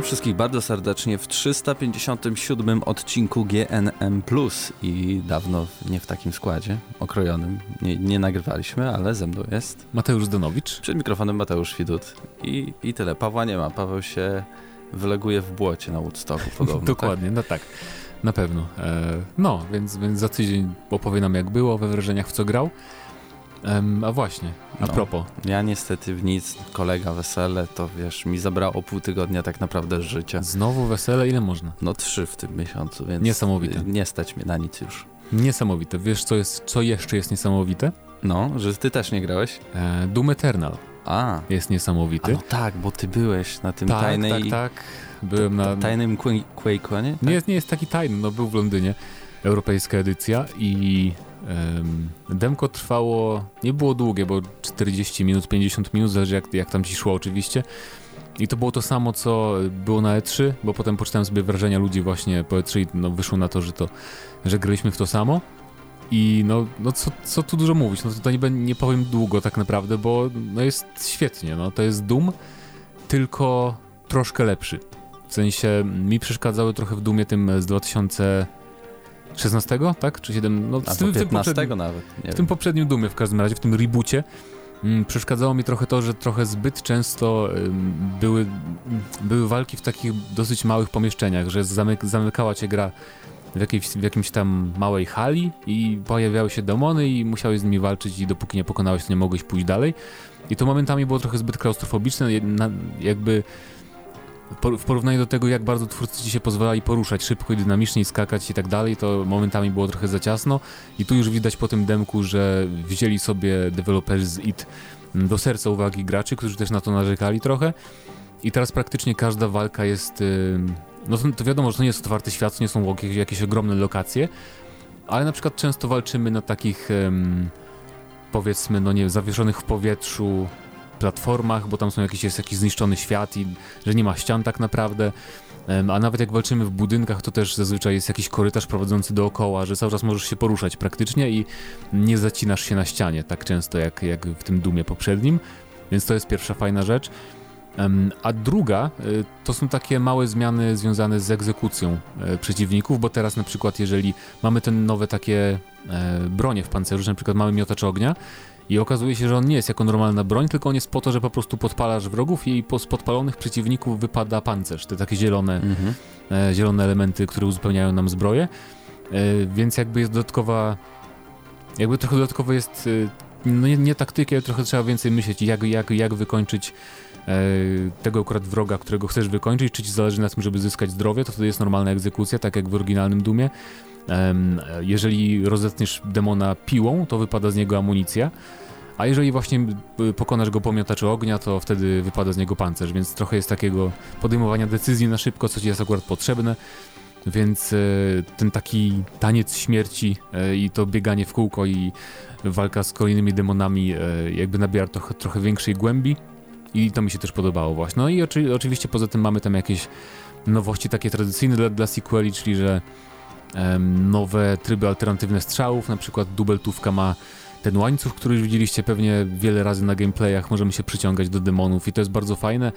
Witam wszystkich bardzo serdecznie w 357 odcinku GNM i dawno nie w takim składzie okrojonym nie, nie nagrywaliśmy, ale ze mną jest Mateusz Donowicz. Przed mikrofonem Mateusz Widut i, i tyle. Pawła nie ma, Paweł się wyleguje w błocie na Woodstocku podobno. Dokładnie, tak? no tak. Na pewno. E, no, więc, więc za tydzień opowie nam jak było, we wrażeniach w co grał. Um, a właśnie, a no, propos. Ja niestety w nic, kolega wesele, to wiesz, mi zabrało pół tygodnia tak naprawdę życia. Znowu wesele, ile można? No trzy w tym miesiącu, więc Niesamowite. nie stać mnie na nic już. Niesamowite. Wiesz, co, jest, co jeszcze jest niesamowite? No, że ty też nie grałeś? E, Doom Eternal. A. Jest niesamowity. A no tak, bo ty byłeś na tym tak, tajnej... Tak, tak, Byłem na... Tajnym Quake'u, nie? Tak? Nie, nie jest taki tajny, no był w Londynie. Europejska edycja i Demko trwało, nie było długie, bo 40 minut, 50 minut, zależy jak, jak tam ci szło oczywiście. I to było to samo, co było na E3, bo potem poczytałem sobie wrażenia ludzi właśnie po E3 i no, wyszło na to, że to, że graliśmy w to samo. I no, no co, co tu dużo mówić, no to nie, nie powiem długo tak naprawdę, bo no jest świetnie, no to jest Doom, tylko troszkę lepszy. W sensie mi przeszkadzały trochę w Doomie tym z 2000 16, tak? Czy 7? No, w tym, 15 w tym nawet. w wiem. tym poprzednim Dumie w każdym razie, w tym reboocie. Mm, przeszkadzało mi trochę to, że trochę zbyt często były, były walki w takich dosyć małych pomieszczeniach, że zamyk, zamykała cię gra w, jakiejś, w jakimś tam małej hali i pojawiały się demony i musiałeś z nimi walczyć i dopóki nie pokonałeś, to nie mogłeś pójść dalej. I to momentami było trochę zbyt klaustrofobiczne, jakby w porównaniu do tego, jak bardzo twórcy ci się pozwalali poruszać szybko i dynamicznie, skakać i tak dalej, to momentami było trochę za ciasno. I tu już widać po tym demku, że wzięli sobie deweloperzy z IT do serca uwagi graczy, którzy też na to narzekali trochę. I teraz praktycznie każda walka jest. No to, to wiadomo, że to nie jest otwarty świat, to nie są jakieś, jakieś ogromne lokacje, ale na przykład często walczymy na takich. Powiedzmy, no nie, zawieszonych w powietrzu platformach, bo tam są jakiś, jest jakiś zniszczony świat i że nie ma ścian tak naprawdę. A nawet jak walczymy w budynkach, to też zazwyczaj jest jakiś korytarz prowadzący dookoła, że cały czas możesz się poruszać praktycznie i nie zacinasz się na ścianie tak często jak, jak w tym Dumie poprzednim. Więc to jest pierwsza fajna rzecz. A druga y, to są takie małe zmiany związane z egzekucją e, przeciwników, bo teraz na przykład jeżeli mamy te nowe takie e, bronie w pancerzu, na przykład mamy miotacz ognia i okazuje się, że on nie jest jako normalna broń, tylko on jest po to, że po prostu podpalasz wrogów i z podpalonych przeciwników wypada pancerz, te takie zielone, mhm. e, zielone elementy, które uzupełniają nam zbroję. E, więc jakby jest dodatkowa, jakby trochę dodatkowo jest, e, no nie, nie taktyki, ale trochę trzeba więcej myśleć, jak, jak, jak wykończyć e, tego akurat wroga, którego chcesz wykończyć, czy ci zależy na tym, żeby zyskać zdrowie, to wtedy jest normalna egzekucja, tak jak w oryginalnym Dumie. Jeżeli rozetniesz demona piłą, to wypada z niego amunicja. A jeżeli właśnie y, pokonasz go po miotaczy ognia, to wtedy wypada z niego pancerz, więc trochę jest takiego podejmowania decyzji na szybko, co ci jest akurat potrzebne. Więc y, ten taki taniec śmierci y, i to bieganie w kółko i walka z kolejnymi demonami jakby nabiera trochę, trochę większej głębi i to mi się też podobało właśnie. No i oczy, oczywiście poza tym mamy tam jakieś nowości takie tradycyjne dla, dla sequeli, czyli że nowe tryby alternatywne strzałów, na przykład dubeltówka ma ten łańcuch, który już widzieliście pewnie wiele razy na gameplayach, możemy się przyciągać do demonów i to jest bardzo fajne,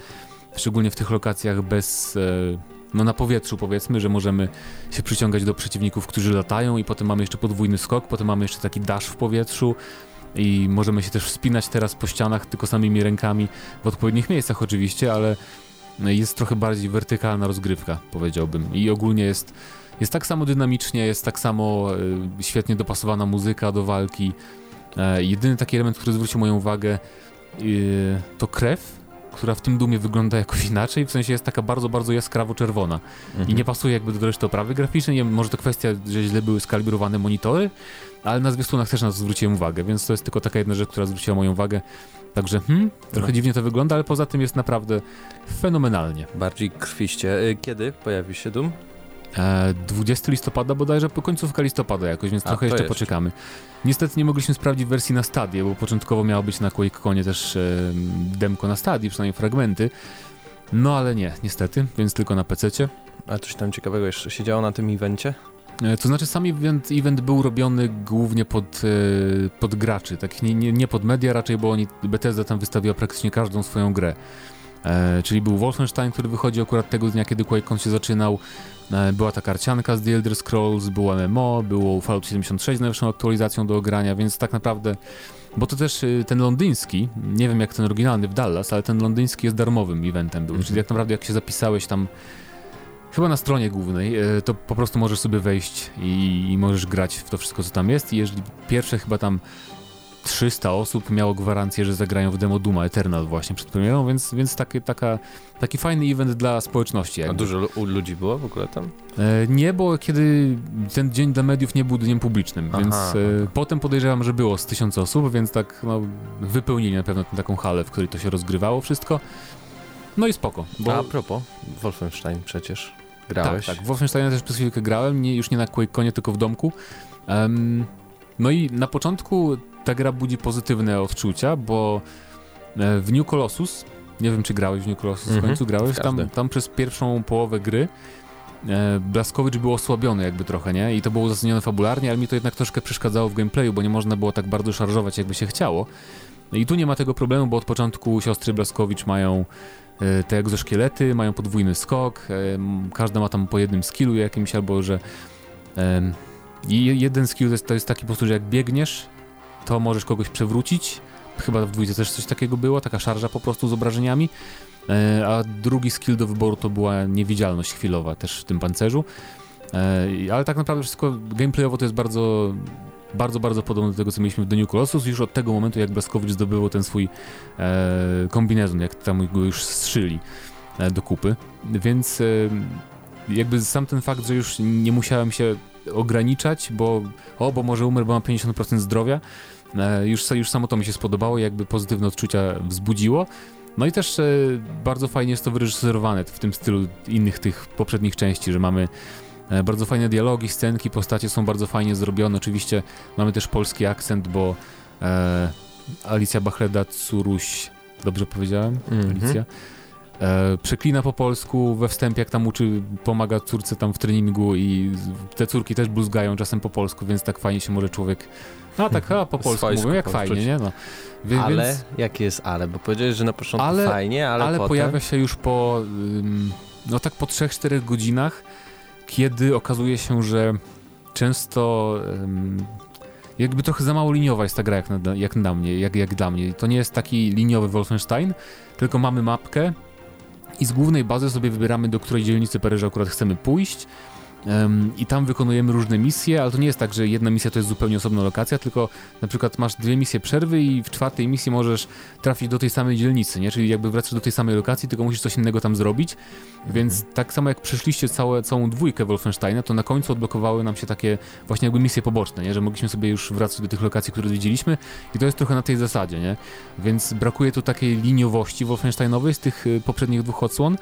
szczególnie w tych lokacjach bez, e, no na powietrzu powiedzmy, że możemy się przyciągać do przeciwników, którzy latają i potem mamy jeszcze podwójny skok, potem mamy jeszcze taki dash w powietrzu i możemy się też wspinać teraz po ścianach tylko samymi rękami, w odpowiednich miejscach oczywiście, ale jest trochę bardziej wertykalna rozgrywka, powiedziałbym. I ogólnie jest jest tak samo dynamicznie, jest tak samo y, świetnie dopasowana muzyka do walki. E, jedyny taki element, który zwrócił moją uwagę, y, to krew, która w tym dumie wygląda jakoś inaczej, w sensie jest taka bardzo, bardzo jaskrawo czerwona mhm. i nie pasuje jakby do reszty oprawy graficznej. Nie, może to kwestia, że źle były skalibrowane monitory, ale na zwiastunach też na to zwróciłem uwagę, więc to jest tylko taka jedna rzecz, która zwróciła moją uwagę. Także hmm, trochę no. dziwnie to wygląda, ale poza tym jest naprawdę fenomenalnie. Bardziej krwiście. Y, kiedy pojawi się Doom? 20 e, listopada bodajże, po końcówka listopada jakoś, więc A, trochę jeszcze, jeszcze poczekamy. Niestety nie mogliśmy sprawdzić wersji na stadie, bo początkowo miało być na QuakeConie też e, demko na stadii, przynajmniej fragmenty. No ale nie, niestety, więc tylko na PC-cie. A coś tam ciekawego jeszcze się działo na tym evencie? E, to znaczy sam event, event był robiony głównie pod, e, pod graczy, tak nie, nie, nie pod media raczej, bo oni Bethesda tam wystawiła praktycznie każdą swoją grę. E, czyli był Wolfenstein, który wychodzi akurat tego dnia, kiedy QuakeCon się zaczynał. E, była ta karcianka z The Elder Scrolls, było MMO, było Fallout 76 z najnowszą aktualizacją do ogrania, więc tak naprawdę bo to też y, ten londyński, nie wiem jak ten oryginalny w Dallas, ale ten londyński jest darmowym eventem był, czyli Mhm. tak naprawdę jak się zapisałeś tam chyba na stronie głównej, y, to po prostu możesz sobie wejść i, i możesz grać w to wszystko co tam jest i jeżeli pierwsze chyba tam 300 osób miało gwarancję, że zagrają w demo Duma Eternal właśnie przed premierą, więc, więc taki, taka, taki fajny event dla społeczności. A Jakby. dużo lu- u ludzi było w ogóle tam? E, nie, bo kiedy ten dzień dla mediów nie był dniem publicznym, Aha, więc e, potem podejrzewam, że było z tysiąc osób, więc tak no, wypełnili na pewno tę taką halę, w której to się rozgrywało wszystko. No i spoko. Bo, A, a propos, Wolfenstein przecież grałeś. Tak, tak. Wolfensteina też przez chwilkę grałem, nie, już nie na QuakeConie, tylko w domku. Em, no i na początku ta gra budzi pozytywne odczucia, bo e, w New Colossus, nie wiem czy grałeś w New Colossus w Mhm, końcu, grałeś? Tam, tam przez pierwszą połowę gry e, Blaskowicz był osłabiony jakby trochę, nie? I to było uzasadnione fabularnie, ale mi to jednak troszkę przeszkadzało w gameplayu, bo nie można było tak bardzo szarżować jakby się chciało. No I tu nie ma tego problemu, bo od początku siostry Blaskowicz mają e, te egzoszkielety, mają podwójny skok, każda ma tam po jednym skillu jakimś, albo że i je- jeden skill to jest, to jest taki po prostu, że jak biegniesz, to możesz kogoś przewrócić. Chyba w dwójce też coś takiego było, taka szarża po prostu z obrażeniami. E, a drugi skill do wyboru to była niewidzialność chwilowa też w tym pancerzu. E, ale tak naprawdę wszystko gameplayowo to jest bardzo, bardzo, bardzo podobne do tego, co mieliśmy w The New Colossus. Już od tego momentu, jak Blaskowicz zdobywał ten swój e, kombinezon, jak tam go już strzyli do kupy. Więc jakby sam ten fakt, że już nie musiałem się ograniczać, bo o, bo może umrę, bo mam 50% zdrowia, e, już, już samo to mi się spodobało jakby pozytywne odczucia wzbudziło. No i też e, bardzo fajnie jest to wyreżyserowane w tym stylu innych tych poprzednich części, że mamy e, bardzo fajne dialogi, scenki, postacie są bardzo fajnie zrobione. Oczywiście mamy też polski akcent, bo e, Alicja Bachleda Curuś, dobrze powiedziałem? Mhm. Alicja. E, przeklina po polsku we wstępie, jak tam uczy, pomaga córce tam w treningu i te córki też bluzgają czasem po polsku, więc tak fajnie się może człowiek... A tak, a po polsku mówią, jak poczuć. fajnie, nie? No. Wie, ale, Więc, jakie jest ale? Bo powiedziałeś, że na początku Ale- fajnie, ale, ale potem... pojawia się już po, no tak po 3-4 godzinach, kiedy okazuje się, że często jakby trochę za mało liniowa jest ta gra jak, na, jak dla mnie, jak, jak dla mnie. To nie jest taki liniowy Wolfenstein, tylko mamy mapkę i z głównej bazy sobie wybieramy, do której dzielnicy Paryża akurat chcemy pójść. I tam wykonujemy różne misje, ale to nie jest tak, że jedna misja to jest zupełnie osobna lokacja, tylko na przykład masz dwie misje przerwy i w czwartej misji możesz trafić do tej samej dzielnicy, nie? Czyli jakby wracasz do tej samej lokacji, tylko musisz coś innego tam zrobić. Więc tak samo jak przeszliście całe, całą dwójkę Wolfensteina, to na końcu odblokowały nam się takie właśnie jakby misje poboczne, nie? Że mogliśmy sobie już wracać do tych lokacji, które widzieliśmy i to jest trochę na tej zasadzie, nie? Więc brakuje tu takiej liniowości Wolfensteinowej z tych y, poprzednich dwóch odsłon.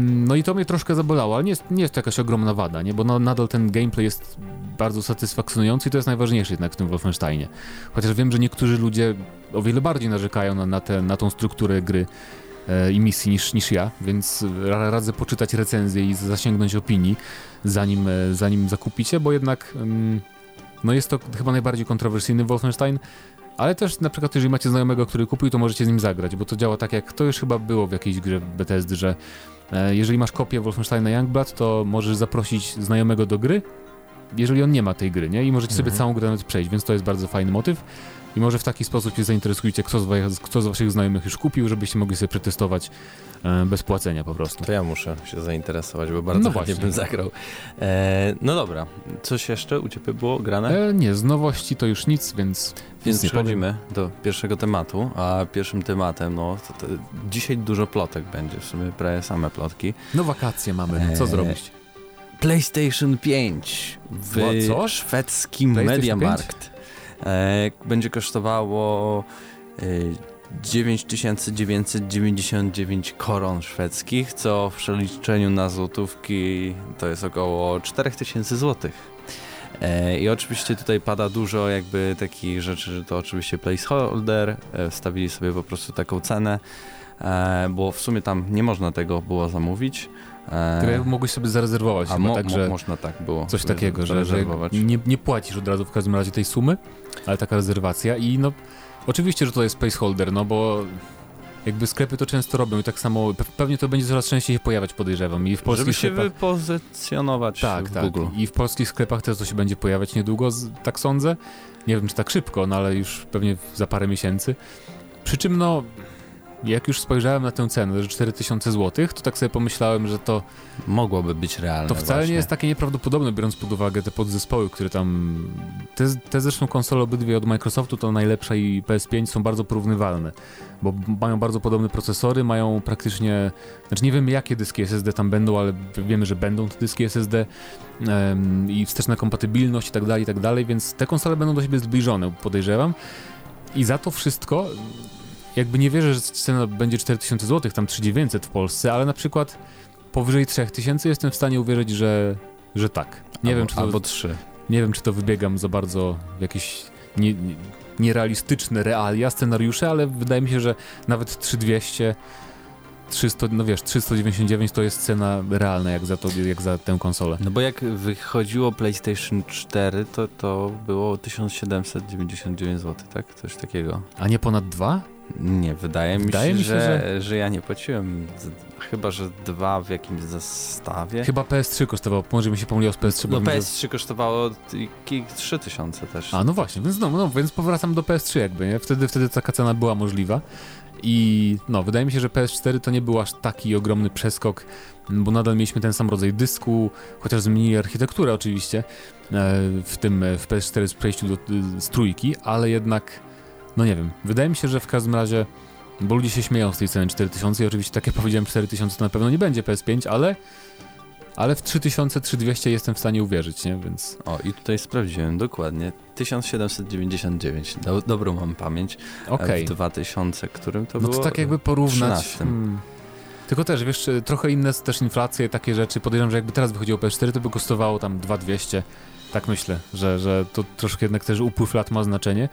No i to mnie troszkę zabolało, ale nie jest, nie jest to jakaś ogromna wada, nie? Bo no, nadal ten gameplay jest bardzo satysfakcjonujący i to jest najważniejsze jednak w tym Wolfensteinie. Chociaż wiem, że niektórzy ludzie o wiele bardziej narzekają na, na, tę- na tą strukturę gry e, i misji niż, niż ja, więc ra- radzę poczytać recenzję i zasięgnąć opinii, zanim, e, zanim zakupicie, bo jednak no jest to chyba najbardziej kontrowersyjny Wolfenstein, ale też na przykład jeżeli macie znajomego, który kupił, to możecie z nim zagrać, bo to działa tak jak to już chyba było w jakiejś grze Bethesdy, że e, jeżeli masz kopię Wolfensteina Youngblood, to możesz zaprosić znajomego do gry, jeżeli on nie ma tej gry, nie? I możecie sobie Mhm. całą grę nawet przejść, więc to jest bardzo fajny motyw. I może w taki sposób się zainteresujcie, kto z, was, kto z waszych znajomych już kupił, żebyście mogli sobie przetestować e, bez płacenia po prostu. To ja muszę się zainteresować, bo bardzo No chętnie bym zagrał. E, no dobra, coś jeszcze u Ciebie było grane? E, nie, z nowości to już nic, więc... Więc nic przechodzimy do pierwszego tematu, a pierwszym tematem, no to, to dzisiaj dużo plotek będzie, w sumie prawie same plotki. No wakacje mamy, no co Eee, zrobić? PlayStation 5 w co? szwedzkim Mediamarkt e, będzie kosztowało e, 9999 koron szwedzkich, co w przeliczeniu na złotówki to jest około 4000 złotych. E, I oczywiście tutaj pada dużo jakby takich rzeczy, że to oczywiście placeholder, e, wstawili sobie po prostu taką cenę, e, bo w sumie tam nie można tego było zamówić. E, Które mogłeś sobie zarezerwować a mo, tak, mo, że można tak było. coś takiego, że, że zarezerwować. nie, nie płacisz od razu w każdym razie tej sumy, ale taka rezerwacja i no oczywiście, że to jest placeholder, no bo jakby sklepy to często robią i tak samo pewnie to będzie coraz częściej się pojawiać, podejrzewam. I w polskich Żeby się sklepach... wypozycjonować tak, w tak. Google. I w polskich sklepach też to się będzie pojawiać niedługo, tak sądzę. Nie wiem, czy tak szybko, no ale już pewnie za parę miesięcy. Przy czym no, jak już spojrzałem na tę cenę, że 4000 zł, to tak sobie pomyślałem, że to Mogłoby być realne to wcale właśnie. nie jest takie nieprawdopodobne, biorąc pod uwagę te podzespoły, które tam... Te, te zresztą konsole obydwie od Microsoftu, to najlepsza i PS5 są bardzo porównywalne, bo mają bardzo podobne procesory, mają praktycznie... Znaczy nie wiemy jakie dyski SSD tam będą, ale wiemy, że będą te dyski SSD em, i wsteczna kompatybilność i tak dalej, i tak dalej, więc te konsole będą do siebie zbliżone, podejrzewam. I za to wszystko jakby nie wierzę, że cena będzie 4000 zł, tam 3900 w Polsce, ale na przykład powyżej 3000 jestem w stanie uwierzyć, że, że tak. Nie albo, wiem, czy to, Albo trzy. nie wiem, czy to wybiegam za bardzo w jakieś nie, nie, nierealistyczne realia, scenariusze, ale wydaje mi się, że nawet 3200 300, no wiesz, 399 to jest cena realna jak za, to, jak za tę konsolę. No bo jak wychodziło PlayStation 4, to to było 1799 zł, tak? Coś takiego. A nie ponad dwa? Nie, wydaje mi Wydaje się, mi się, że, że... ja nie płaciłem. Chyba, że dwa w jakimś zestawie. Chyba PS3 kosztował, może mi się pomyliło z PS3. No bo mi- PS3 kosztowało t- ki- 3000 też. A no właśnie, więc no, no, więc powracam do PS3 jakby, nie? Wtedy, wtedy taka cena była możliwa. I no, wydaje mi się, że PS4 to nie był aż taki ogromny przeskok, bo nadal mieliśmy ten sam rodzaj dysku, chociaż zmienili architekturę oczywiście e, w tym e, w PS4 z przejściu do, z trójki, ale jednak, no nie wiem, wydaje mi się, że w każdym razie, bo ludzie się śmieją z tej ceny 4000 i oczywiście tak jak powiedziałem 4000 to na pewno nie będzie PS5, ale ale w 3000, 3200 jestem w stanie uwierzyć, nie? Więc O, i tutaj sprawdziłem dokładnie. 1799. Do, dobrą mam pamięć. okej. W 2000, którym to No było? to tak jakby porównać. 13. Hmm. Tylko też, wiesz, trochę inne też inflacje, takie rzeczy. Podejrzewam, że jakby teraz wychodziło PS4, to by kosztowało tam 2200. Tak myślę, że, że to troszkę jednak też upływ lat ma znaczenie.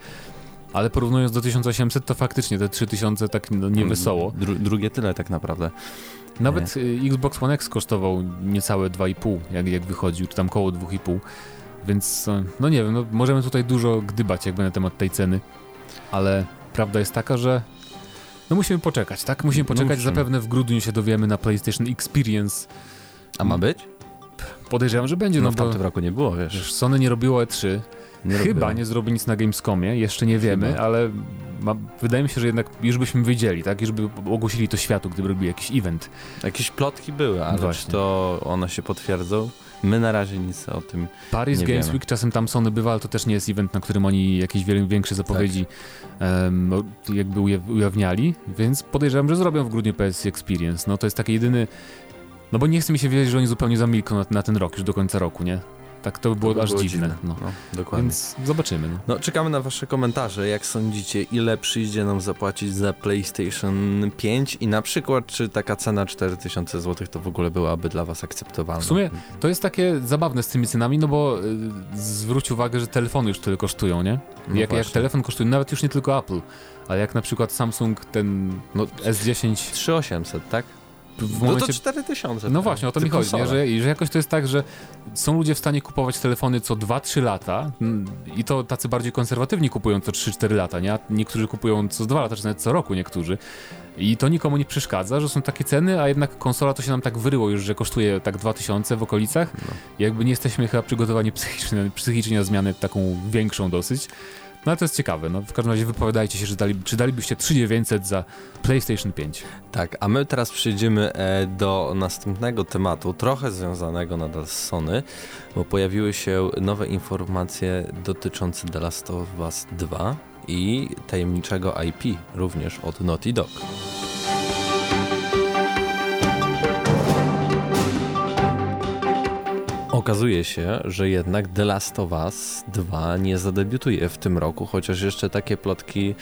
Ale porównując do 1800, to faktycznie te 3000 tak no, nie wesoło. Dru, drugie tyle tak naprawdę. Nawet y, Xbox One X kosztował niecałe 2,5, jak, jak wychodził, czy tam koło 2,5. Więc, e, no nie wiem, no możemy tutaj dużo gdybać jakby na temat tej ceny, ale prawda jest taka, że no musimy poczekać, tak? Musimy poczekać, Musimy. zapewne w grudniu się dowiemy na PlayStation Experience. A ma być? Podejrzewam, że będzie, No, no, w bo tamtym roku nie było, wiesz. wiesz, Sony nie robiło E3, Nie chyba nie zrobi nic na Gamescomie, jeszcze nie wiemy, Chyba. ale ma, wydaje mi się, że jednak już byśmy wiedzieli, tak? Już by ogłosili to światu, gdyby robili jakiś event. Jakieś plotki były, ale Właśnie. czy to one się potwierdzą? My na razie nic o tym. Paris Nie Games wiemy. Week, czasem tam Sony bywa, ale to też nie jest event, na którym oni jakieś większe zapowiedzi em, no, jakby uja- ujawniali, więc podejrzewam, że zrobią w grudniu PS Experience. No to jest taki jedyny, no bo nie chce mi się wierzyć, że oni zupełnie zamilkną na, na ten rok, już do końca roku, nie? Tak to by było to by aż dziwne. No. No, dokładnie. Więc zobaczymy. No. No, czekamy na wasze komentarze. Jak sądzicie, ile przyjdzie nam zapłacić za PlayStation 5 i na przykład, czy taka cena 4000 zł to w ogóle byłaby dla was akceptowalna? W sumie to jest takie zabawne z tymi cenami, no bo y, zwróć uwagę, że telefony już tyle kosztują, nie? No jak, jak telefon kosztuje, nawet już nie tylko Apple, ale jak na przykład Samsung ten No, S10 3800, tak? W No momencie to 4000. No właśnie, o to mi chodzi, nie? Że, że jakoś to jest tak, że są ludzie w stanie kupować telefony co 2-3 lata i to tacy bardziej konserwatywni kupują co 3-4 lata, nie? A niektórzy kupują co 2 lata, czy nawet co roku niektórzy. I to nikomu nie przeszkadza, że są takie ceny, a jednak konsola to się nam tak wyryło już, że kosztuje tak 2000 w okolicach. No. Jakby nie jesteśmy chyba przygotowani psychicznie, psychicznie na zmianę taką większą dosyć. No ale to jest ciekawe, no w każdym razie wypowiadajcie się, że dali, czy dalibyście 3900 za PlayStation 5. Tak, a my teraz przejdziemy e, do następnego tematu, trochę związanego nadal z Sony, bo pojawiły się nowe informacje dotyczące The Last of Us 2 i tajemniczego IP również od Naughty Dog. Okazuje się, że jednak The Last of Us 2 nie zadebiutuje w tym roku, chociaż jeszcze takie plotki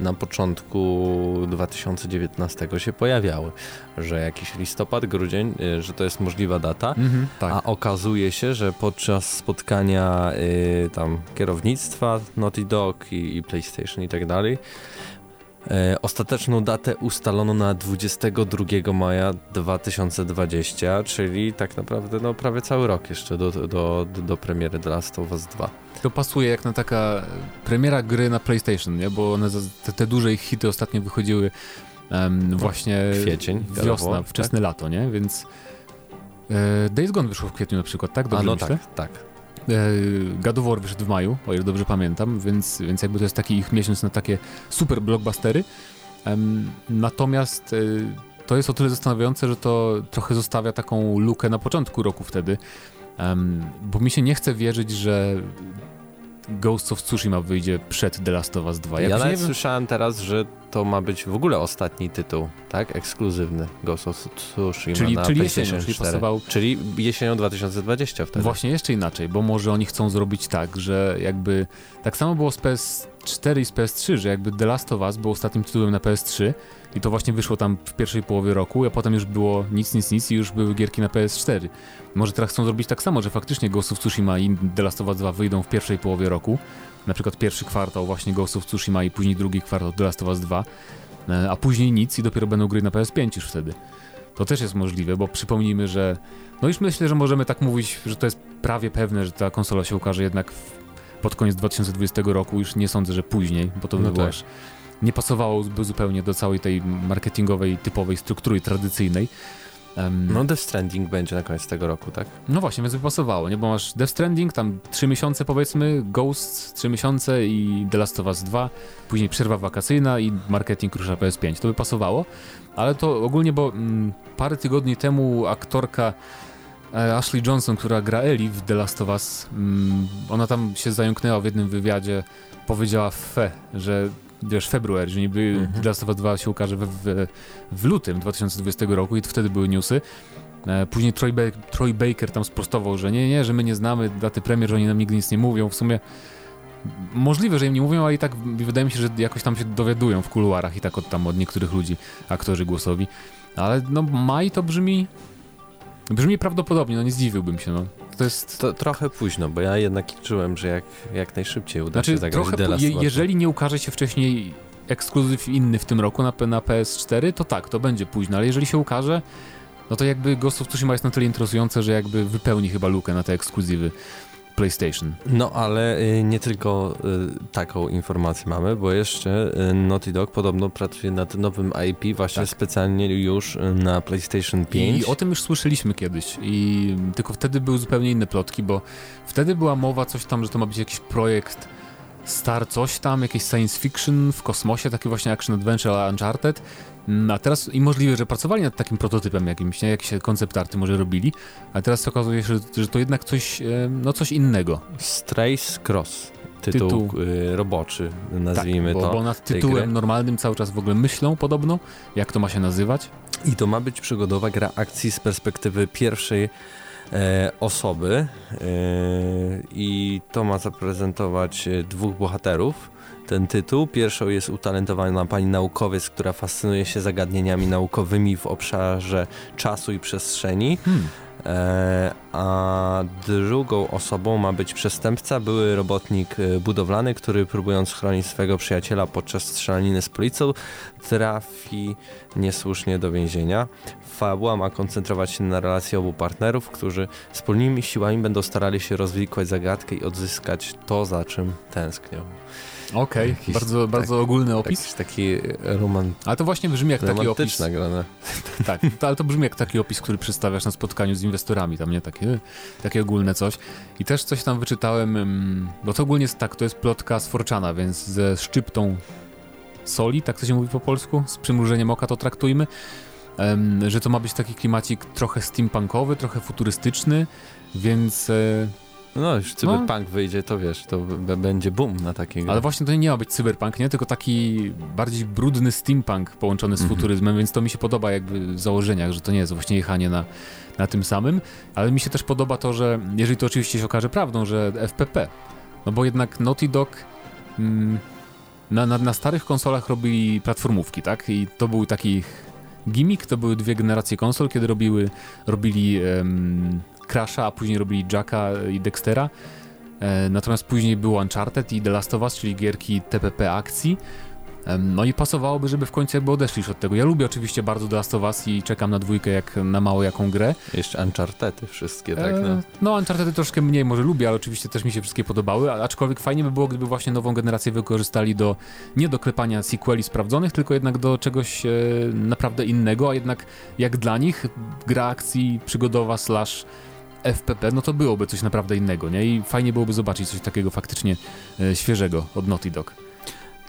na początku 2019 się pojawiały, że jakiś listopad, grudzień, y, że to jest możliwa data. Mhm, tak. A okazuje się, że podczas spotkania y, tam kierownictwa Naughty Dog i, i PlayStation i tak dalej, ostateczną datę ustalono na 22 maja 2020, czyli tak naprawdę no, prawie cały rok jeszcze do, do, do, premiery The Last of Us 2. To pasuje jak na taka premiera gry na PlayStation, nie? Bo one, te, te duże ich hity ostatnio wychodziły um, właśnie Kwiecień, wiosna, wczesne lato, nie? Więc e, Days Gone wyszło w kwietniu na przykład, tak? A Dobrze no myślę? tak, tak. E, God of War wyszedł w maju, o ile dobrze pamiętam, więc, więc jakby to jest taki ich miesiąc na takie super blockbustery. Natomiast e, to jest o tyle zastanawiające, że to trochę zostawia taką lukę na początku roku wtedy, bo mi się nie chce wierzyć, że Ghost of Tsushima wyjdzie przed The Last of Us 2. Ja Jakoś nawet wiem, słyszałem teraz, że to ma być w ogóle ostatni tytuł, tak? Ekskluzywny Ghost of Tsushima czyli, na czyli PlayStation jesienią, czyli 4. pasował Czyli jesienią 2020 wtedy. Właśnie jeszcze inaczej, bo może oni chcą zrobić tak, że jakby tak samo było z PS4 i z PS3, że jakby The Last of Us był ostatnim tytułem na PS3 i to właśnie wyszło tam w pierwszej połowie roku, a potem już było nic, nic, nic i już były gierki na PS4. Może teraz chcą zrobić tak samo, że faktycznie Ghost of Tsushima i The Last of Us 2 wyjdą w pierwszej połowie roku, na przykład pierwszy kwartał właśnie Ghost of Tsushima i później drugi kwartał The Last of Us 2, e, a później nic i dopiero będą gry na PS5 już wtedy. To też jest możliwe, bo przypomnijmy, że no już myślę, że możemy tak mówić, że to jest prawie pewne, że ta konsola się ukaże jednak w, pod koniec 2020 roku. Już nie sądzę, że później, bo to by No było tak. nie pasowałoby zupełnie do całej tej marketingowej, typowej struktury tradycyjnej. Em, No Death Stranding będzie na koniec tego roku, tak? no właśnie, więc by pasowało, nie? Bo masz Death Stranding, tam 3 miesiące powiedzmy, Ghost 3 miesiące i The Last of Us 2, później przerwa wakacyjna i marketing rusza PS5. To by pasowało, ale to ogólnie, bo mm, parę tygodni temu aktorka Ashley Johnson, która gra Ellie w The Last of Us, mm, ona tam się zająknęła w jednym wywiadzie, powiedziała fe, że wiesz, februar, że niby Mhm. The Last of Us 2 się ukaże w, w, w lutym 2020 roku i to wtedy były newsy. E, Później Troy, Ba- Troy Baker tam sprostował, że nie, nie, że my nie znamy daty premier, że oni nam nigdy nic nie mówią. W sumie możliwe, że im nie mówią, ale i tak wydaje mi się, że jakoś tam się dowiadują w kuluarach i tak od tam od niektórych ludzi, aktorzy głosowi. Ale no maj to brzmi brzmi prawdopodobnie, no nie zdziwiłbym się, no. To jest To trochę późno, bo ja jednak liczyłem, że jak, jak najszybciej uda Znaczy, się zagrać trochę, The Last je, jeżeli nie ukaże się wcześniej ekskluzyw inny w tym roku na, na PS4, to tak, to będzie późno, ale jeżeli się ukaże, no to jakby Ghost of Tsushima jest na tyle interesujące, że jakby wypełni chyba lukę na te ekskluzywy PlayStation. No ale y, nie tylko y, taką informację mamy, bo jeszcze y, Naughty Dog podobno pracuje nad nowym IP właśnie Tak. specjalnie już na PlayStation 5. I o tym już słyszeliśmy kiedyś, i tylko wtedy były zupełnie inne plotki, bo wtedy była mowa coś tam, że to ma być jakiś projekt Star coś tam, jakieś science fiction w kosmosie, taki właśnie action adventure Uncharted. Mm, A teraz i możliwe, że pracowali nad takim prototypem jakimś, nie? jakieś koncept arty może robili, a teraz okazuje się, że, że to jednak coś, e, no coś innego. Strays Cross. Tytuł, Tytuł. y, roboczy, nazwijmy tak, bo, to. bo nad tytułem normalnym cały czas w ogóle myślą podobno, jak to ma się nazywać. I to ma być przygodowa gra akcji z perspektywy pierwszej e, osoby e, i to ma zaprezentować e, dwóch bohaterów. Ten tytuł. Pierwszą jest utalentowana pani naukowiec, która fascynuje się zagadnieniami naukowymi w obszarze czasu i przestrzeni. Hmm. E, a drugą osobą ma być przestępca, były robotnik e, budowlany, który próbując chronić swego przyjaciela podczas strzelaniny z policją, trafi niesłusznie do więzienia. Fabuła ma koncentrować się na relacji obu partnerów, którzy wspólnymi siłami będą starali się rozwikłać zagadkę i odzyskać to, za czym tęsknią. Okej, Jakiś bardzo, bardzo ogólny opis. Jakiś taki roman, Ale to właśnie brzmi jak taki opis. romantyczna gra. no. Tak, to, ale to brzmi jak taki opis, który przedstawiasz na spotkaniu z inwestorami, tam nie takie, takie ogólne coś. I też coś tam wyczytałem, ym, bo to ogólnie jest tak, to jest plotka z Forczana, więc ze szczyptą soli, tak to się mówi po polsku, z przymrużeniem oka to traktujmy, że to ma być taki klimacik trochę steampunkowy, trochę futurystyczny, więc... No, już cyberpunk wyjdzie, to wiesz, to będzie boom na takiego. Ale właśnie to nie ma być cyberpunk, nie? Tylko taki bardziej brudny steampunk połączony z Mhm. futuryzmem, więc to mi się podoba jakby w założeniach, że to nie jest właśnie jechanie na, na tym samym, ale mi się też podoba to, że jeżeli to oczywiście się okaże prawdą, że FPP, no bo jednak Naughty Dog mm, na, na, na starych konsolach robili platformówki, tak? I to był taki gimmick, to były dwie generacje konsol, kiedy robiły, robili um, Crasha, a później robili Jacka i Dextera. E, natomiast później był Uncharted i The Last of Us, czyli gierki TPP akcji. No i pasowałoby, żeby w końcu jakby odeszli już od tego. Ja lubię oczywiście bardzo The Last of Us i czekam na dwójkę jak na mało jaką grę. Jeszcze Unchartedy wszystkie, tak? No, no Unchartedy troszkę mniej może lubię, ale oczywiście też mi się wszystkie podobały, aczkolwiek fajnie by było, gdyby właśnie nową generację wykorzystali do, nie do klepania sequeli sprawdzonych, tylko jednak do czegoś e, naprawdę innego, a jednak jak dla nich gra akcji przygodowa slash FPP, no to byłoby coś naprawdę innego, nie? I fajnie byłoby zobaczyć coś takiego faktycznie e, świeżego od Naughty Dog.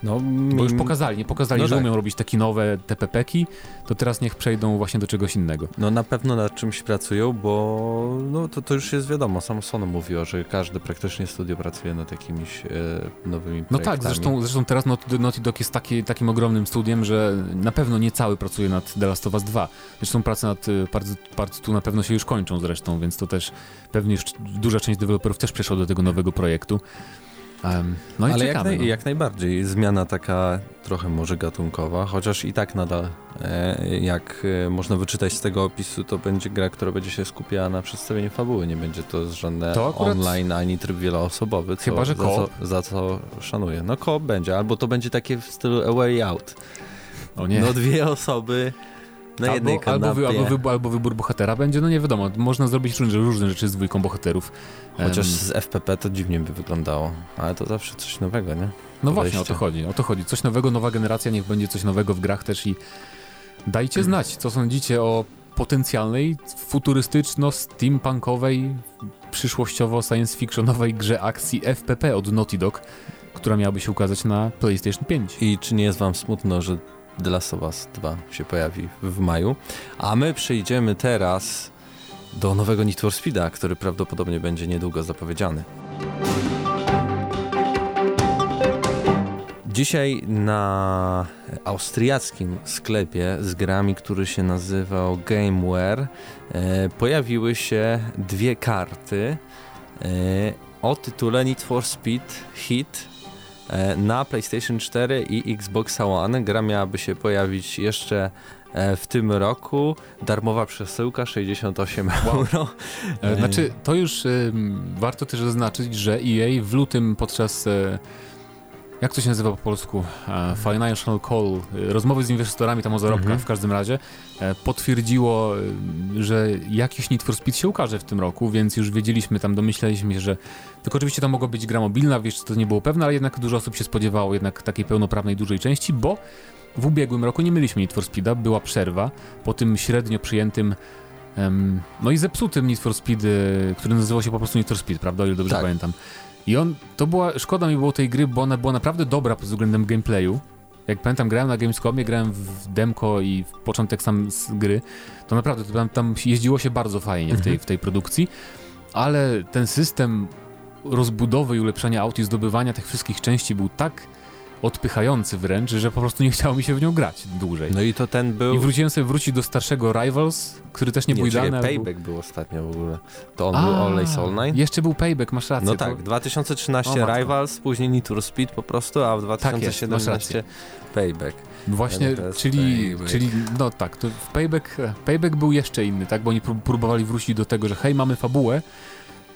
No, Bo już pokazali, nie pokazali, no że tak. umieją robić takie nowe TPP-ki, to teraz niech przejdą właśnie do czegoś innego. No na pewno nad czymś pracują, bo no, to, to już jest wiadomo, sam Sony mówiło, że każde praktycznie studio pracuje nad jakimiś e, nowymi projektami. No tak, zresztą, zresztą teraz Naughty, Naughty Dog jest taki, takim ogromnym studiem, że na pewno nie cały pracuje nad The Last of Us 2. Zresztą prace nad e, part, part 2 na pewno się już kończą zresztą, więc to też pewnie już duża część deweloperów też przeszła do tego nowego projektu. No Ale jak, naj, no. jak, najbardziej, zmiana taka trochę może gatunkowa, chociaż i tak nadal, e, jak e, można wyczytać z tego opisu, to będzie gra, która będzie się skupiała na przedstawieniu fabuły, nie będzie to żadne to akurat... online ani tryb wieloosobowy, co, Chyba, że za, co, za co szanuję. No koop będzie, albo to będzie takie w stylu A Way Out. O nie. No dwie osoby na albo, jednej kanapie. Albo, wy, albo, wybór, albo wybór bohatera będzie, no nie wiadomo, można zrobić różne, różne rzeczy z dwójką bohaterów. Chociaż z FPP to dziwnie by wyglądało, ale to zawsze coś nowego, nie? No właśnie, o to chodzi, o to chodzi. Coś nowego, nowa generacja, niech będzie coś nowego w grach też i dajcie znać, co sądzicie o potencjalnej, futurystyczno-steampunkowej, przyszłościowo science fictionowej grze akcji FPP od Naughty Dog, która miałaby się ukazać na PlayStation 5. I czy nie jest wam smutno, że The Last of Us 2 się pojawi w maju. A my przejdziemy teraz do nowego Need for Speeda, który prawdopodobnie będzie niedługo zapowiedziany. Dzisiaj na austriackim sklepie z grami, który się nazywał Gameware, e, pojawiły się dwie karty e, o tytule Need for Speed Hit na PlayStation 4 i Xbox One. Gra miałaby się pojawić jeszcze e, w tym roku. Darmowa przesyłka 68 wow. euro. E, znaczy, to już warto też zaznaczyć, że EA w lutym podczas jak to się nazywa po polsku? E, financial Call, e, rozmowy z inwestorami tam o zarobkach mhm. w każdym razie, e, potwierdziło, że jakiś Need for Speed się ukaże w tym roku, więc już wiedzieliśmy, tam domyślaliśmy się, że tylko oczywiście to mogła być gra mobilna, wiesz, to nie było pewne, ale jednak dużo osób się spodziewało jednak takiej pełnoprawnej dużej części, bo w ubiegłym roku nie mieliśmy Need for Speeda, była przerwa po tym średnio przyjętym no i zepsutym Need for Speed, który nazywał się po prostu Need for Speed, prawda, o ile dobrze tak. pamiętam. I on, to była, szkoda mi było tej gry, bo ona była naprawdę dobra pod względem gameplayu. Jak pamiętam, grałem na Gamescomie, grałem w demko i w początek sam z gry, to naprawdę tam, tam jeździło się bardzo fajnie w tej, mhm. w tej produkcji, ale ten system rozbudowy i ulepszania aut i zdobywania tych wszystkich części był tak odpychający wręcz, że po prostu nie chciało mi się w nią grać dłużej. No i to ten był... I wróciłem sobie wrócić do starszego Rivals, który też nie, nie był idealny. Payback był... był ostatnio w ogóle. To on A, był Always Online? Jeszcze był Payback, masz rację. No tak, 2013 o, Rivals, później Need for Speed po prostu, a w 2017 tak Payback. Właśnie, czyli, payback. czyli, no tak, to payback, payback był jeszcze inny, tak, bo oni próbowali wrócić do tego, że hej, mamy fabułę,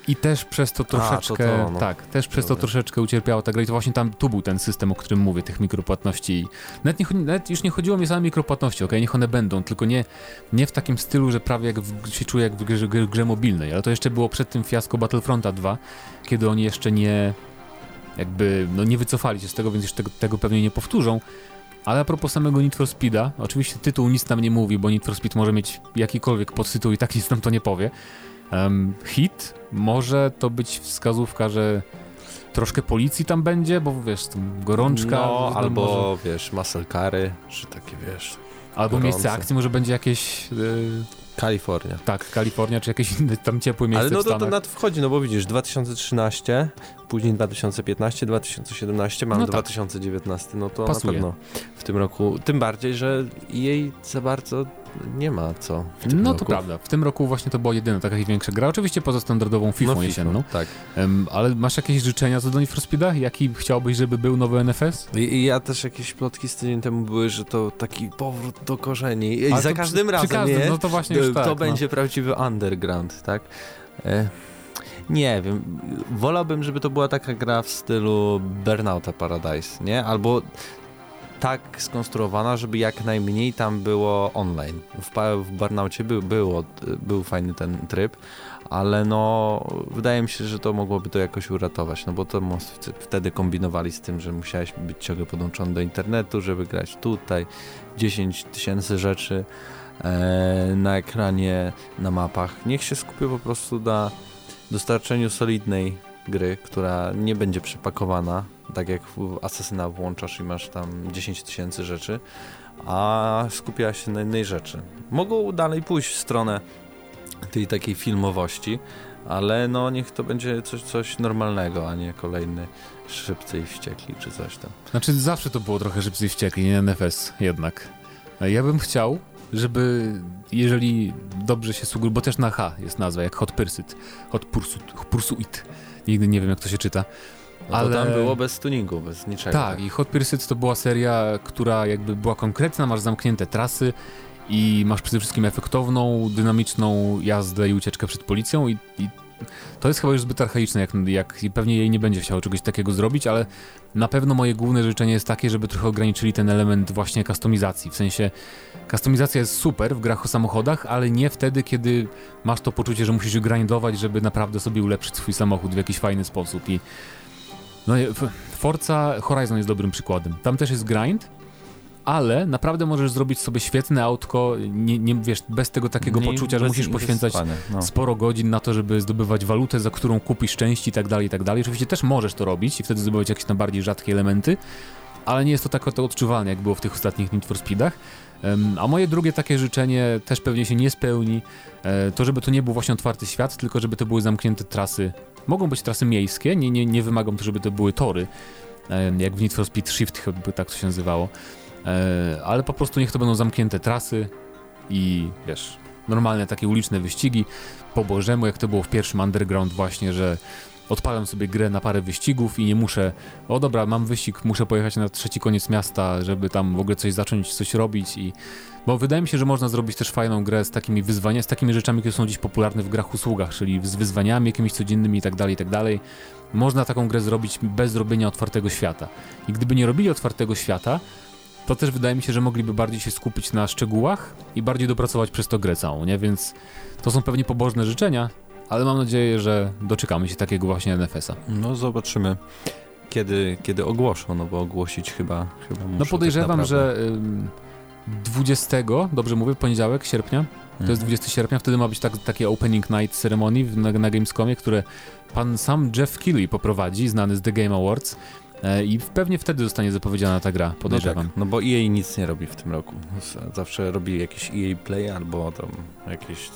i też przez to troszeczkę, A, to to, no. tak, też przez to troszeczkę ucierpiała ta gra i to właśnie tam, tu był ten system, o którym mówię, tych mikropłatności. Nawet, nie, nawet już nie chodziło mi o same mikropłatności, ok, niech one będą, tylko nie, nie w takim stylu, że prawie jak w, się czuję jak w grze, grze, grze mobilnej, ale to jeszcze było przed tym fiasko Battlefronta 2, kiedy oni jeszcze nie, jakby, no nie wycofali się z tego, więc już tego, tego pewnie nie powtórzą, ale a propos samego Need for Speeda, oczywiście tytuł nic nam nie mówi, bo Need for Speed może mieć jakikolwiek podtytuł i tak nic nam to nie powie, Um, hit może to być wskazówka, że troszkę policji tam będzie, bo wiesz, gorączka. No, albo może... wiesz, muscle cary, czy takie wiesz. Albo gorące. miejsce akcji może będzie jakieś. Yy... Kalifornia. Tak, Kalifornia, czy jakieś inne tam ciepłe miejsce Ale no to, to na to wchodzi, no bo widzisz, 2013, później 2015, 2017, mamy no tak. 2019, no to Pasuje. na pewno w tym roku, tym bardziej, że jej za bardzo nie ma co. no roku. to prawda. W tym roku właśnie to była jedyna taka większa gra. Oczywiście poza standardową FIFA no, jesienną. Tak. Um, ale masz jakieś życzenia co do Need for Speeda? Jaki chciałbyś, żeby był nowy NFS? I, I, ja też jakieś plotki z tydzień temu były, że to taki powrót do korzeni. I ale za każdym przy, razem przy każdym, nie, no to właśnie to, tak, to będzie prawdziwy underground, tak? E nie wiem, wolałbym, żeby to była taka gra w stylu Burnouta Paradise, nie? Albo tak skonstruowana, żeby jak najmniej tam było online. W, w Burnoutie był, było, był fajny ten tryb, ale no wydaje mi się, że to mogłoby to jakoś uratować, no bo to wtedy kombinowali z tym, że musiałeś być ciągle podłączony do internetu, żeby grać tutaj 10 tysięcy rzeczy e, na ekranie, na mapach. Niech się skupią po prostu na dostarczeniu solidnej gry, która nie będzie przepakowana, tak jak w Assassina włączasz i masz tam 10 tysięcy rzeczy, a skupia się na innej rzeczy. Mogą dalej pójść w stronę tej takiej filmowości, ale no niech to będzie coś, coś normalnego, a nie kolejny szybcy i wściekli czy coś tam. Znaczy zawsze to było trochę szybcy i wściekli, nie NFS jednak. Ja bym chciał, żeby jeżeli dobrze się sugeruje, bo też na H jest nazwa, jak Hot Pursuit, Hot Pursuit, Pursuit. Nigdy nie wiem jak to się czyta. No ale tam było bez tuningu, bez niczego. Tak, i Hot Pursuit to była seria, która jakby była konkretna, masz zamknięte trasy, i masz przede wszystkim efektowną, dynamiczną jazdę i ucieczkę przed policją i, i to jest chyba już zbyt archaiczne, jak, jak pewnie jej nie będzie chciał czegoś takiego zrobić, ale na pewno moje główne życzenie jest takie, żeby trochę ograniczyli ten element właśnie kustomizacji. W sensie kustomizacja jest super w grach o samochodach, ale nie wtedy, kiedy masz to poczucie, że musisz grindować, żeby naprawdę sobie ulepszyć swój samochód w jakiś fajny sposób i no, Forza Horizon jest dobrym przykładem. Tam też jest grind, ale naprawdę możesz zrobić sobie świetne autko, nie, nie wiesz, bez tego takiego nie, poczucia, że musisz poświęcać no. sporo godzin na to, żeby zdobywać walutę, za którą kupisz części i tak dalej, i tak dalej. Oczywiście też możesz to robić i wtedy zdobywać jakieś tam bardziej rzadkie elementy, ale nie jest to tak to odczuwalne, jak było w tych ostatnich Need for Speedach. A moje drugie takie życzenie też pewnie się nie spełni, e, to żeby to nie był właśnie otwarty świat, tylko żeby to były zamknięte trasy. Mogą być trasy miejskie, nie, nie, nie wymagam żeby to były tory, jak w Need for Speed Shift chyba tak to się nazywało. E, ale po prostu niech to będą zamknięte trasy i wiesz, normalne takie uliczne wyścigi po Bożemu, jak to było w pierwszym Underground właśnie, że odpalam sobie grę na parę wyścigów i nie muszę, o dobra, mam wyścig, muszę pojechać na trzeci koniec miasta, żeby tam w ogóle coś zacząć, coś robić i bo wydaje mi się, że można zrobić też fajną grę z takimi wyzwaniami, z takimi rzeczami, które są dziś popularne w grach usługach, czyli z wyzwaniami jakimiś codziennymi i tak dalej, i tak dalej. Można taką grę zrobić bez robienia otwartego świata. I gdyby nie robili otwartego świata, to też wydaje mi się, że mogliby bardziej się skupić na szczegółach i bardziej dopracować przez to grę całą, nie? Więc to są pewnie pobożne życzenia, ale mam nadzieję, że doczekamy się takiego właśnie NFS-a. No zobaczymy. Kiedy, kiedy ogłoszą, no bo ogłosić chyba, chyba muszą No podejrzewam, tak że 20, dobrze mówię, poniedziałek, sierpnia, to jest 20 mhm. sierpnia, wtedy ma być tak, takie opening night ceremonii na, na Gamescomie, które pan sam Jeff Keighley poprowadzi, znany z The Game Awards. E, I pewnie wtedy zostanie zapowiedziana ta gra, podejrzewam. No, tak, no bo EA nic nie robi w tym roku. Zawsze robi jakieś EA Play albo tam jakieś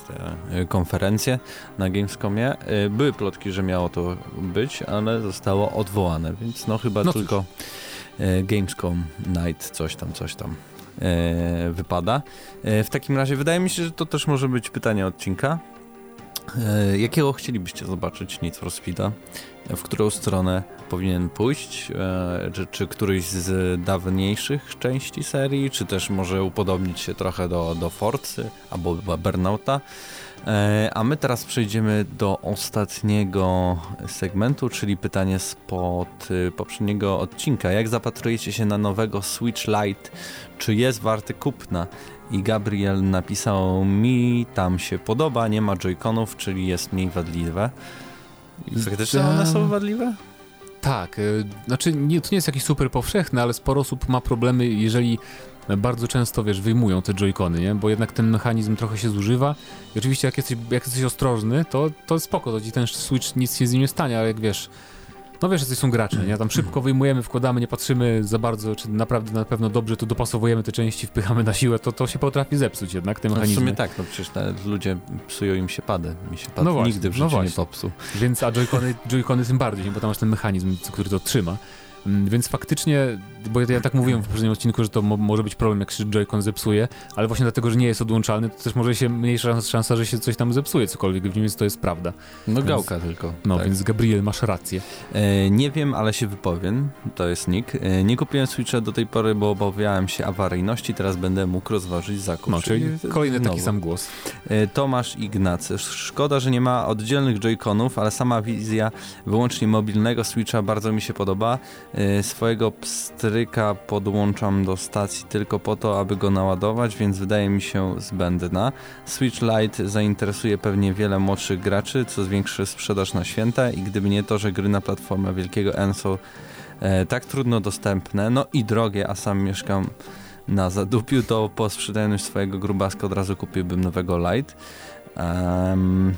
e, konferencje na Gamescomie. E, były plotki, że miało to być, ale zostało odwołane, więc no chyba no tylko Gamescom Night, coś tam, coś tam wypada. W takim razie wydaje mi się, że to też może być pytanie odcinka. Jakiego chcielibyście zobaczyć Need for Speeda? w którą stronę powinien pójść, e, czy, czy któryś z dawniejszych części serii, czy też może upodobnić się trochę do, do Forcy albo Burnouta. E, a my teraz przejdziemy do ostatniego segmentu, czyli pytanie spod y, poprzedniego odcinka. Jak zapatrujecie się na nowego Switch Lite? Czy jest warty kupna? I Gabriel napisał mi, tam się podoba, nie ma joyconów, czyli jest mniej wadliwe. Faktycznie one są wadliwe? Tak, y, znaczy nie, to nie jest jakiś super powszechny, ale sporo osób ma problemy, jeżeli bardzo często, wiesz, wyjmują te joycony, nie? Bo jednak ten mechanizm trochę się zużywa i oczywiście jak jesteś, jak jesteś ostrożny, to, to spoko, to ci ten Switch nic się z nim nie stanie, ale jak wiesz, no wiesz, że są gracze, nie? Tam szybko wyjmujemy, wkładamy, nie patrzymy za bardzo, czy naprawdę na pewno dobrze to dopasowujemy te części, wpychamy na siłę, to to się potrafi zepsuć jednak, te mechanizmy. No w sumie tak, no przecież ludzie psują im się pady. Mi się pad no właśnie, nigdy w no życiu no nie popsuł. Więc a joycony, joycony tym bardziej, bo tam masz ten mechanizm, który to trzyma. Mm, więc faktycznie, bo ja, ja tak mówiłem w poprzednim odcinku, że to mo może być problem, jak się Joy-Con zepsuje, ale właśnie dlatego, że nie jest odłączalny, to też może się mniejsza szansa, że się coś tam zepsuje, cokolwiek w nim jest, to jest prawda. No więc, gałka tylko. No, tak. więc Gabriel, masz rację. E, nie wiem, ale się wypowiem, to jest nick. E, nie kupiłem Switcha do tej pory, bo obawiałem się awaryjności, teraz będę mógł rozważyć zakup. No, czyli kolejny znowu. taki sam głos. E, Tomasz Ignacy. Szkoda, że nie ma oddzielnych Joy-Conów, ale sama wizja wyłącznie mobilnego Switcha bardzo mi się podoba. Y, swojego pstryka podłączam do stacji tylko po to, aby go naładować, więc wydaje mi się zbędna. Switch Lite zainteresuje pewnie wiele młodszych graczy, co zwiększy sprzedaż na święta i gdyby nie to, że gry na platformę wielkiego N są e, tak trudno dostępne, no i drogie, a sam mieszkam na zadupiu, to po sprzedaniu swojego grubaska od razu kupiłbym nowego Lite. Um,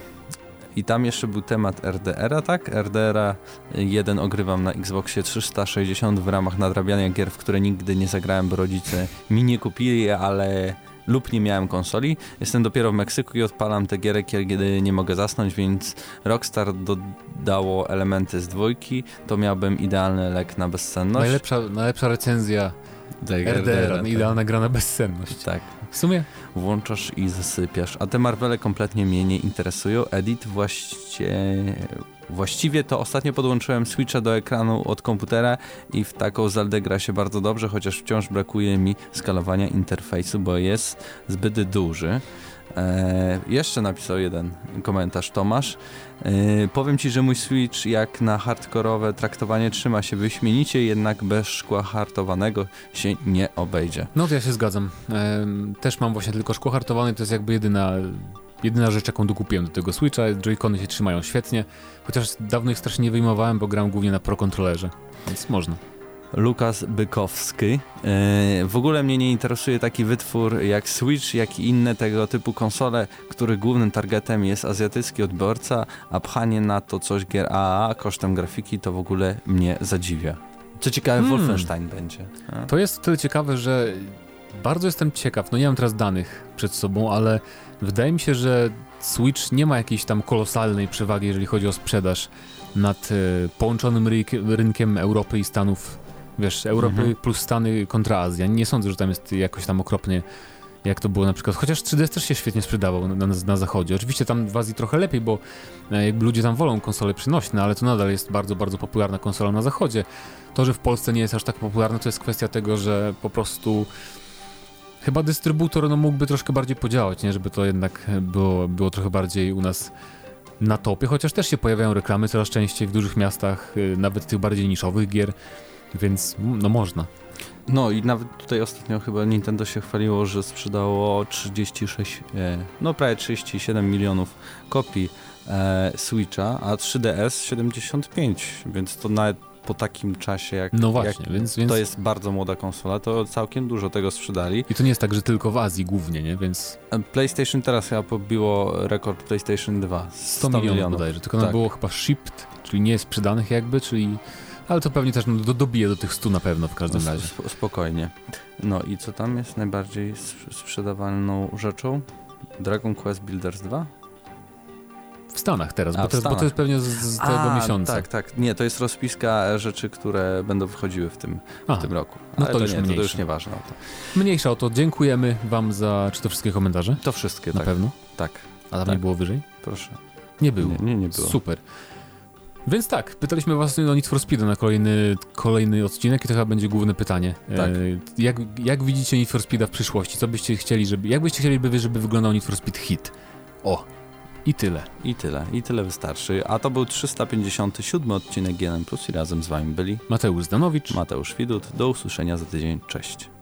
i tam jeszcze był temat RDR-a, tak? RDR-a 1 ogrywam na Xboxie 360 w ramach nadrabiania gier, w które nigdy nie zagrałem, bo rodzice mi nie kupili, ale lub nie miałem konsoli. Jestem dopiero w Meksyku i odpalam te gierek, kiedy nie mogę zasnąć, więc Rockstar dodało elementy z dwójki, to miałbym idealny lek na bezsenność. Najlepsza, najlepsza recenzja tak, RDR, tak. idealna gra na bezsenność. Tak. W sumie? Włączasz i zasypiasz. A te Marvele kompletnie mnie nie interesują. Edit właściwie... Właściwie to ostatnio podłączyłem Switcha do ekranu od komputera i w taką Zeldę gra się bardzo dobrze, chociaż wciąż brakuje mi skalowania interfejsu, bo jest zbyt duży. E, jeszcze napisał jeden komentarz Tomasz. E, powiem Ci, że mój Switch jak na hardkorowe traktowanie trzyma się wyśmienicie, jednak bez szkła hartowanego się nie obejdzie. No to ja się zgadzam. E, też mam właśnie tylko szkło hartowane, to jest jakby jedyna jedyna rzecz, jaką dokupiłem do tego Switcha. Joy-Cony się trzymają świetnie, chociaż dawno ich strasznie nie wyjmowałem, bo gram głównie na Pro Controllerze, więc można. Lukas Bykowski. E, w ogóle mnie nie interesuje taki wytwór jak Switch, jak i inne tego typu konsole, których głównym targetem jest azjatycki odbiorca, a pchanie na to coś gier AAA kosztem grafiki to w ogóle mnie zadziwia. Co ciekawe, hmm. Wolfenstein będzie. A? To jest tyle ciekawe, że bardzo jestem ciekaw, no nie mam teraz danych przed sobą, ale wydaje mi się, że Switch nie ma jakiejś tam kolosalnej przewagi, jeżeli chodzi o sprzedaż nad e, połączonym rynkiem Europy i Stanów Wiesz, Europy mhm. plus Stany kontra Azja. Nie sądzę, że tam jest jakoś tam okropnie jak to było na przykład, chociaż 3DS też się świetnie sprzedawał na, na, na, zachodzie. Oczywiście tam w Azji trochę lepiej, bo e, jakby ludzie tam wolą konsole przynośne, ale to nadal jest bardzo, bardzo popularna konsola na zachodzie. To, że w Polsce nie jest aż tak popularna, to jest kwestia tego, że po prostu chyba dystrybutor no, mógłby troszkę bardziej podziałać, nie? żeby to jednak było, było trochę bardziej u nas na topie, chociaż też się pojawiają reklamy coraz częściej w dużych miastach, y, nawet tych bardziej niszowych gier. Więc no można. No i nawet tutaj ostatnio chyba Nintendo się chwaliło, że sprzedało 36, e, no prawie 37 milionów kopii e, Switcha, a 3DS 75, więc to nawet po takim czasie, jak, no właśnie, jak więc, więc, to jest bardzo młoda konsola, to całkiem dużo tego sprzedali. I to nie jest tak, że tylko w Azji głównie, nie? Więc... E, PlayStation teraz chyba pobiło rekord PlayStation 2. 100, 100 milionów, milionów bodajże, tylko tak. było chyba shipped, czyli nie sprzedanych jakby, czyli ale to pewnie też no, do, dobije do tych 100 na pewno w każdym razie. Spokojnie. No i co tam jest najbardziej sprzedawalną rzeczą? Dragon Quest Builders 2? W Stanach teraz, A, bo, to, Stanach. bo, to, jest pewnie z, z tego A, miesiąca. Tak, tak. Nie, to jest rozpiska rzeczy, które będą wychodziły w tym, w tym roku. No to, to, już nie, to, to już nieważne. O to. Mniejsza o to. Dziękujemy wam za, czy to wszystkie komentarze? To wszystkie, Na tak. pewno? Tak. A tam tak. nie było wyżej? Proszę. Nie było. Nie, nie, nie było. Super. Więc tak, pytaliśmy was o Need for Speed na kolejny, kolejny odcinek i to chyba będzie główne pytanie. Tak. E, jak, jak widzicie Need for Speeda w przyszłości? Co byście chcieli, żeby, jak byście chcieli, żeby, żeby wyglądał Need for Speed Hit? O, i tyle. I tyle, i tyle wystarczy. A to był 357 odcinek GNM Plus i razem z wami byli Mateusz Zdanowicz, Mateusz Widut. Do usłyszenia za tydzień. Cześć.